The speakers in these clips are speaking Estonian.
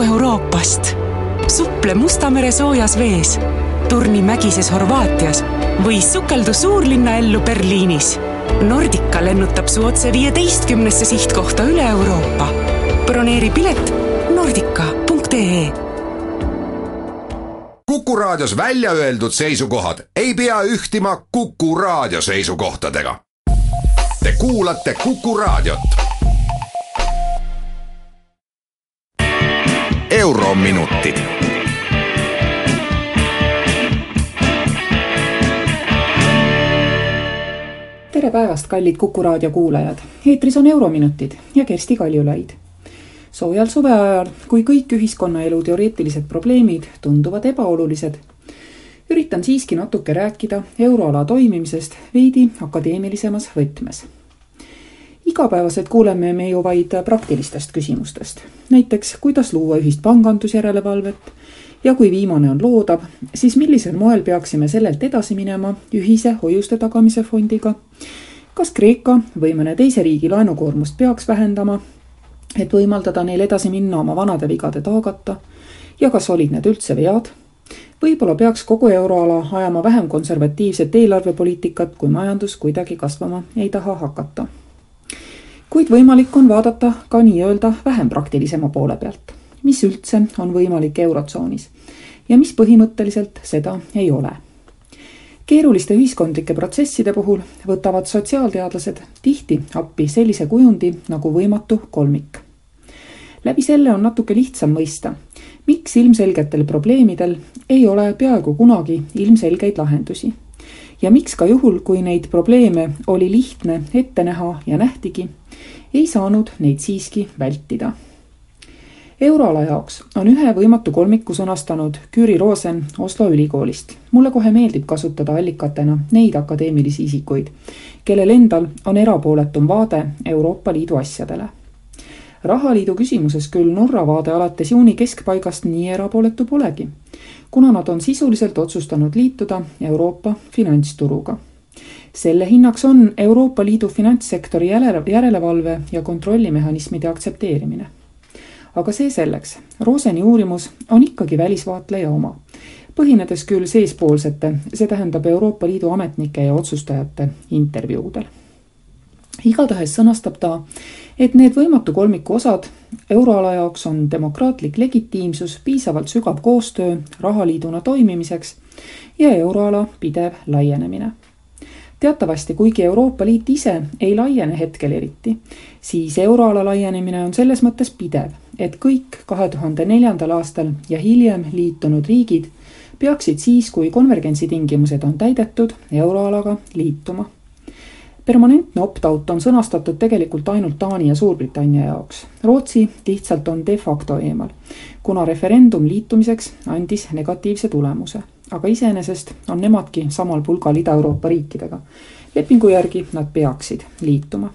kogu Euroopast. suple Musta mere soojas vees, turni mägises Horvaatias või sukeldu suurlinna ellu Berliinis. Nordica lennutab su otse viieteistkümnesse sihtkohta üle Euroopa. broneeri pilet nordica.ee Kuku Raadios välja öeldud seisukohad ei pea ühtima Kuku Raadio seisukohtadega. Te kuulate Kuku Raadiot. Eurominutid. tere päevast, kallid Kuku Raadio kuulajad. eetris on Eurominutid ja Kersti Kaljulaid soojal suveajal, kui kõik ühiskonnaelu teoreetilised probleemid tunduvad ebaolulised, üritan siiski natuke rääkida euroala toimimisest veidi akadeemilisemas võtmes. Igapäevaselt kuuleme me ju vaid praktilistest küsimustest, näiteks kuidas luua ühist pangandusjärelevalvet ja kui viimane on loodav, siis millisel moel peaksime sellelt edasi minema ühise hoiuste tagamise fondiga kas Kreeka või mõne teise riigi laenukoormust peaks vähendama et võimaldada neil edasi minna oma vanade vigade taagata ja kas olid need üldse vead. võib-olla peaks kogu euroala ajama vähem konservatiivset eelarvepoliitikat, kui majandus kuidagi kasvama ei taha hakata. Kuid võimalik on vaadata ka nii-öelda vähem praktilisema poole pealt, mis üldse on võimalik Eurotsoonis ja mis põhimõtteliselt seda ei ole keeruliste ühiskondlike protsesside puhul võtavad sotsiaalteadlased tihti appi sellise kujundi nagu võimatu kolmik. läbi selle on natuke lihtsam mõista, miks ilmselgetel probleemidel ei ole peaaegu kunagi ilmselgeid lahendusi. ja miks ka juhul, kui neid probleeme oli lihtne ette näha ja nähtigi, ei saanud neid siiski vältida euroala jaoks on ühe võimatu kolmiku sõnastanud Küüri Roosen Oslo ülikoolist. mulle kohe meeldib kasutada allikatena neid akadeemilisi isikuid, kellel endal on erapooletum vaade Euroopa Liidu asjadele. rahaliidu küsimuses küll Norra vaade alates juuni keskpaigast nii erapooletu polegi, kuna nad on sisuliselt otsustanud liituda Euroopa finantsturuga selle hinnaks on Euroopa Liidu finantssektori järelevalve ja kontrollimehhanismide aktsepteerimine aga see selleks. Roseni uurimus on ikkagi välisvaatleja oma, põhinedes küll seespoolsete, see tähendab Euroopa Liidu ametnike ja otsustajate intervjuudel. igatahes sõnastab ta, et need võimatu kolmiku osad euroala jaoks on demokraatlik legitiimsus, piisavalt sügav koostöö rahaliiduna toimimiseks ja euroala pidev laienemine teatavasti, kuigi Euroopa Liit ise ei laiene hetkel eriti, siis euroala laienemine on selles mõttes pidev, et kõik kahe tuhande neljandal aastal ja hiljem liitunud riigid peaksid siis, kui konvergentsi tingimused on täidetud, euroalaga liituma. permanentne opt-out on sõnastatud tegelikult ainult Taani ja Suurbritannia jaoks. Rootsi lihtsalt on de facto eemal, kuna referendum liitumiseks andis negatiivse tulemuse aga iseenesest on nemadki samal pulgal Ida-Euroopa riikidega. lepingu järgi nad peaksid liituma.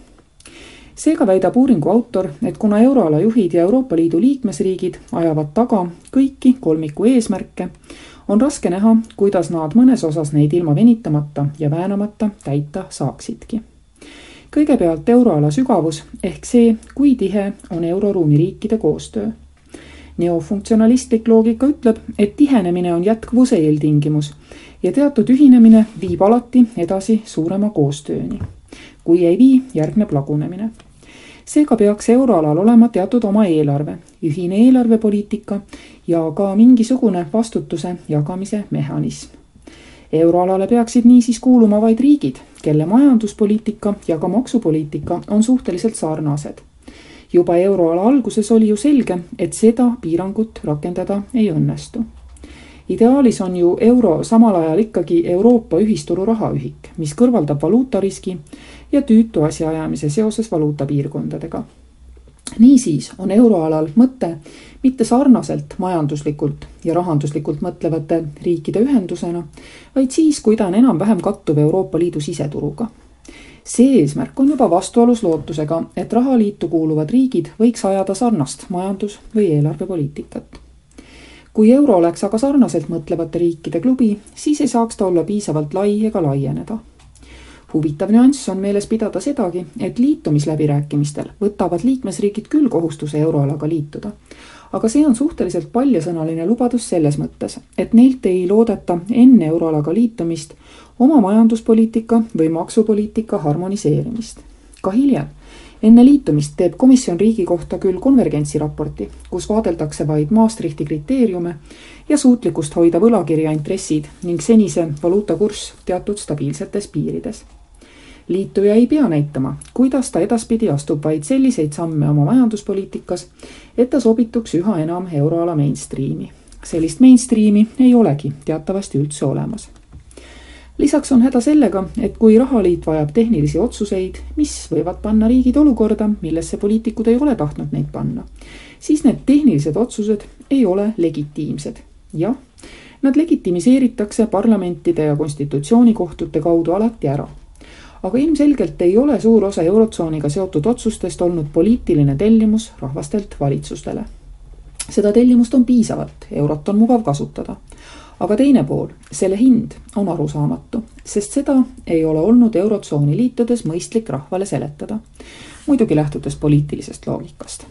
seega väidab uuringu autor, et kuna euroala juhid ja Euroopa Liidu liikmesriigid ajavad taga kõiki kolmiku eesmärke, on raske näha, kuidas nad mõnes osas neid ilma venitamata ja väänamata täita saaksidki kõigepealt euroala sügavus ehk see, kui tihe on euroruumi riikide koostöö neofunktsionalistlik loogika ütleb, et tihenemine on jätkuvuse eeltingimus ja teatud ühinemine viib alati edasi suurema koostööni. kui ei vii, järgneb lagunemine. seega peaks euroalal olema teatud oma eelarve, ühine eelarvepoliitika ja ka mingisugune vastutuse jagamise mehhanism. euroalale peaksid niisiis kuuluma vaid riigid, kelle majanduspoliitika ja ka maksupoliitika on suhteliselt sarnased juba euroala alguses oli ju selge, et seda piirangut rakendada ei õnnestu. ideaalis on ju euro samal ajal ikkagi Euroopa ühisturu rahaühik, mis kõrvaldab valuutariski ja tüütu asjaajamise seoses valuutapiirkondadega. niisiis on euroalal mõte mitte sarnaselt majanduslikult ja rahanduslikult mõtlevate riikide ühendusena, vaid siis, kui ta on enam-vähem kattuv Euroopa Liidu siseturuga see eesmärk on juba vastuolus lootusega, et rahaliitu kuuluvad riigid võiks ajada sarnast majandus- või eelarvepoliitikat. kui euro oleks aga sarnaselt mõtlevate riikide klubi, siis ei saaks ta olla piisavalt lai ega laieneda. huvitav nüanss on meeles pidada sedagi, et liitumisläbirääkimistel võtavad liikmesriigid küll kohustuse euroalaga liituda, aga see on suhteliselt paljasõnaline lubadus selles mõttes, et neilt ei loodeta enne euroalaga liitumist oma majanduspoliitika või maksupoliitika harmoniseerimist. ka hiljem, enne liitumist teeb komisjon riigi kohta küll konvergentsiraporti, kus vaadeldakse vaid Maastrichti kriteeriume ja suutlikkust hoida võlakirja intressid ning senise valuutakurss teatud stabiilsetes piirides liituja ei pea näitama, kuidas ta edaspidi astub vaid selliseid samme oma majanduspoliitikas, et ta sobituks üha enam euroala mainstreami. sellist mainstreami ei olegi teatavasti üldse olemas. lisaks on häda sellega, et kui rahaliit vajab tehnilisi otsuseid, mis võivad panna riigid olukorda, millesse poliitikud ei ole tahtnud neid panna, siis need tehnilised otsused ei ole legitiimsed. jah, nad legitimiseeritakse parlamentide ja konstitutsioonikohtute kaudu alati ära aga ilmselgelt ei ole suur osa Eurotsooniga seotud otsustest olnud poliitiline tellimus rahvastelt valitsustele. seda tellimust on piisavalt, eurot on mugav kasutada. aga teine pool, selle hind on arusaamatu, sest seda ei ole olnud Eurotsooni liitudes mõistlik rahvale seletada. muidugi lähtudes poliitilisest loogikast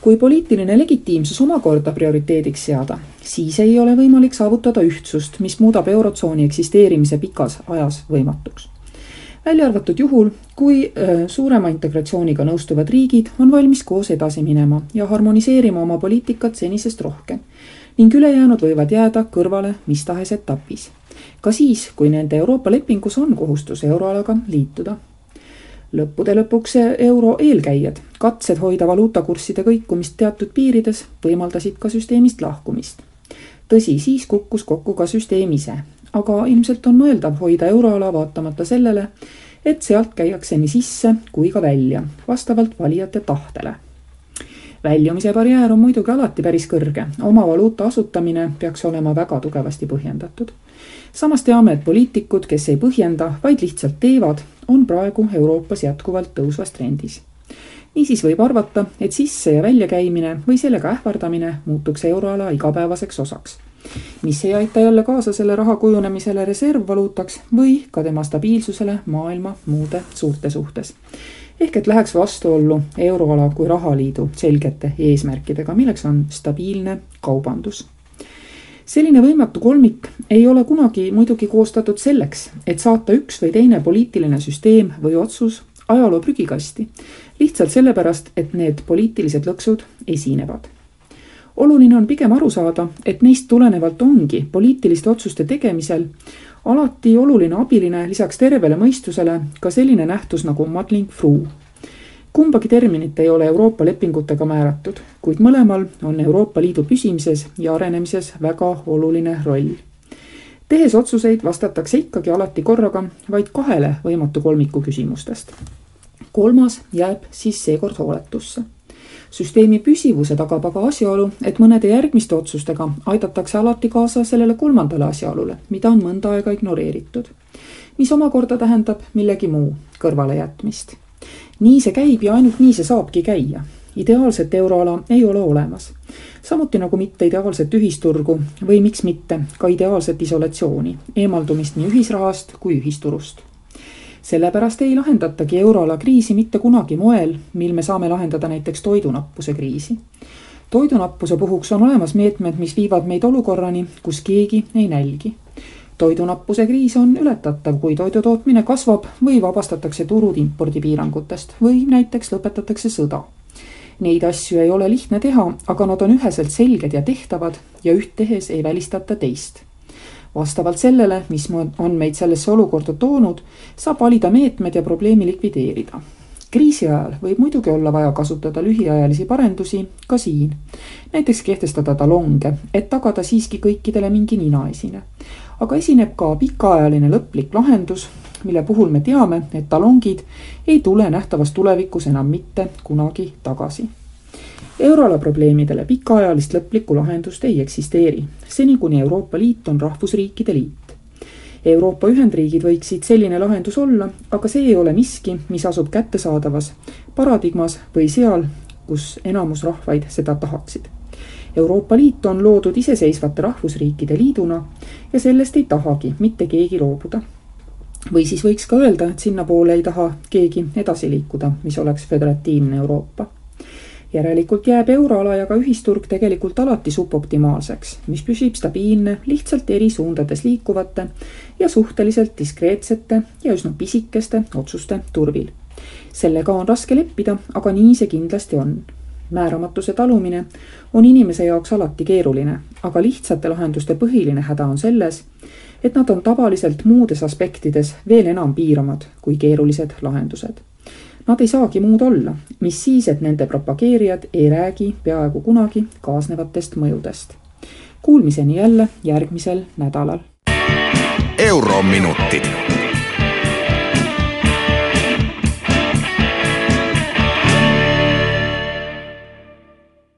kui poliitiline legitiimsus omakorda prioriteediks seada, siis ei ole võimalik saavutada ühtsust, mis muudab Eurotsooni eksisteerimise pikas ajas võimatuks välja arvatud juhul, kui äh, suurema integratsiooniga nõustuvad riigid on valmis koos edasi minema ja harmoniseerima oma poliitikat senisest rohkem ning ülejäänud võivad jääda kõrvale mis tahes etapis. ka siis, kui nende Euroopa lepingus on kohustus euroalaga liituda. lõppude lõpuks euro eelkäijad, katsed hoida valuutakursside kõikumist teatud piirides võimaldasid ka süsteemist lahkumist. tõsi, siis kukkus kokku ka süsteem ise aga ilmselt on mõeldav hoida euroala vaatamata sellele, et sealt käiakse nii sisse kui ka välja, vastavalt valijate tahtele. väljumise barjäär on muidugi alati päris kõrge, oma valuuta asutamine peaks olema väga tugevasti põhjendatud. samas teame, et poliitikud, kes ei põhjenda, vaid lihtsalt teevad, on praegu Euroopas jätkuvalt tõusvas trendis niisiis võib arvata, et sisse- ja väljakäimine või sellega ähvardamine muutuks euroala igapäevaseks osaks mis ei aita jälle kaasa selle raha kujunemisele reservvaluutaks või ka tema stabiilsusele maailma muude suurte suhtes. ehk et läheks vastuollu euroala kui rahaliidu selgete eesmärkidega, milleks on stabiilne kaubandus selline võimatu kolmik ei ole kunagi muidugi koostatud selleks, et saata üks või teine poliitiline süsteem või otsus ajaloo prügikasti, lihtsalt sellepärast, et need poliitilised lõksud esinevad oluline on pigem aru saada, et neist tulenevalt ongi poliitiliste otsuste tegemisel alati oluline abiline lisaks tervele mõistusele ka selline nähtus nagu muddling through. kumbagi terminit ei ole Euroopa lepingutega määratud, kuid mõlemal on Euroopa Liidu püsimises ja arenemises väga oluline roll. tehes otsuseid vastatakse ikkagi alati korraga vaid kahele võimatu kolmiku küsimustest. kolmas jääb siis seekord hooletusse süsteemi püsivuse tagab aga asjaolu, et mõnede järgmiste otsustega aidatakse alati kaasa sellele kolmandale asjaolule, mida on mõnda aega ignoreeritud. mis omakorda tähendab millegi muu kõrvalejätmist. nii see käib ja ainult nii see saabki käia. ideaalset euroala ei ole olemas. samuti nagu mitte ideaalset ühisturgu või miks mitte ka ideaalset isolatsiooni, eemaldumist nii ühisrahast kui ühisturust sellepärast ei lahendatagi euroala kriisi mitte kunagi moel, mil me saame lahendada näiteks toidunappuse kriisi. toidunappuse puhuks on olemas meetmed, mis viivad meid olukorrani, kus keegi ei nälgi. toidunappuse kriis on ületatav, kui toidu tootmine kasvab või vabastatakse turud impordipiirangutest või näiteks lõpetatakse sõda. Neid asju ei ole lihtne teha, aga nad on üheselt selged ja tehtavad ja üht tehes ei välistata teist vastavalt sellele, mis on meid sellesse olukorda toonud, saab valida meetmed ja probleemi likvideerida. kriisi ajal võib muidugi olla vaja kasutada lühiajalisi parendusi ka siin. näiteks kehtestada talonge, et tagada siiski kõikidele mingi ninaesine. aga esineb ka pikaajaline lõplik lahendus, mille puhul me teame, et talongid ei tule nähtavas tulevikus enam mitte kunagi tagasi euroala probleemidele pikaajalist lõplikku lahendust ei eksisteeri, seni kuni Euroopa Liit on rahvusriikide liit. Euroopa Ühendriigid võiksid selline lahendus olla, aga see ei ole miski, mis asub kättesaadavas paradigmas või seal, kus enamus rahvaid seda tahaksid. Euroopa Liit on loodud iseseisvate rahvusriikide liiduna ja sellest ei tahagi mitte keegi loobuda. või siis võiks ka öelda, et sinnapoole ei taha keegi edasi liikuda, mis oleks föderatiivne Euroopa järelikult jääb euroala ja ka ühisturg tegelikult alati suboptimaalseks, mis püsib stabiilne lihtsalt eri suundades liikuvate ja suhteliselt diskreetsete ja üsna pisikeste otsuste turvil. sellega on raske leppida, aga nii see kindlasti on määramatuse talumine on inimese jaoks alati keeruline, aga lihtsate lahenduste põhiline häda on selles, et nad on tavaliselt muudes aspektides veel enam piiramad kui keerulised lahendused. Nad ei saagi muud olla, mis siis, et nende propageerijad ei räägi peaaegu kunagi kaasnevatest mõjudest. Kuulmiseni jälle järgmisel nädalal. eurominutid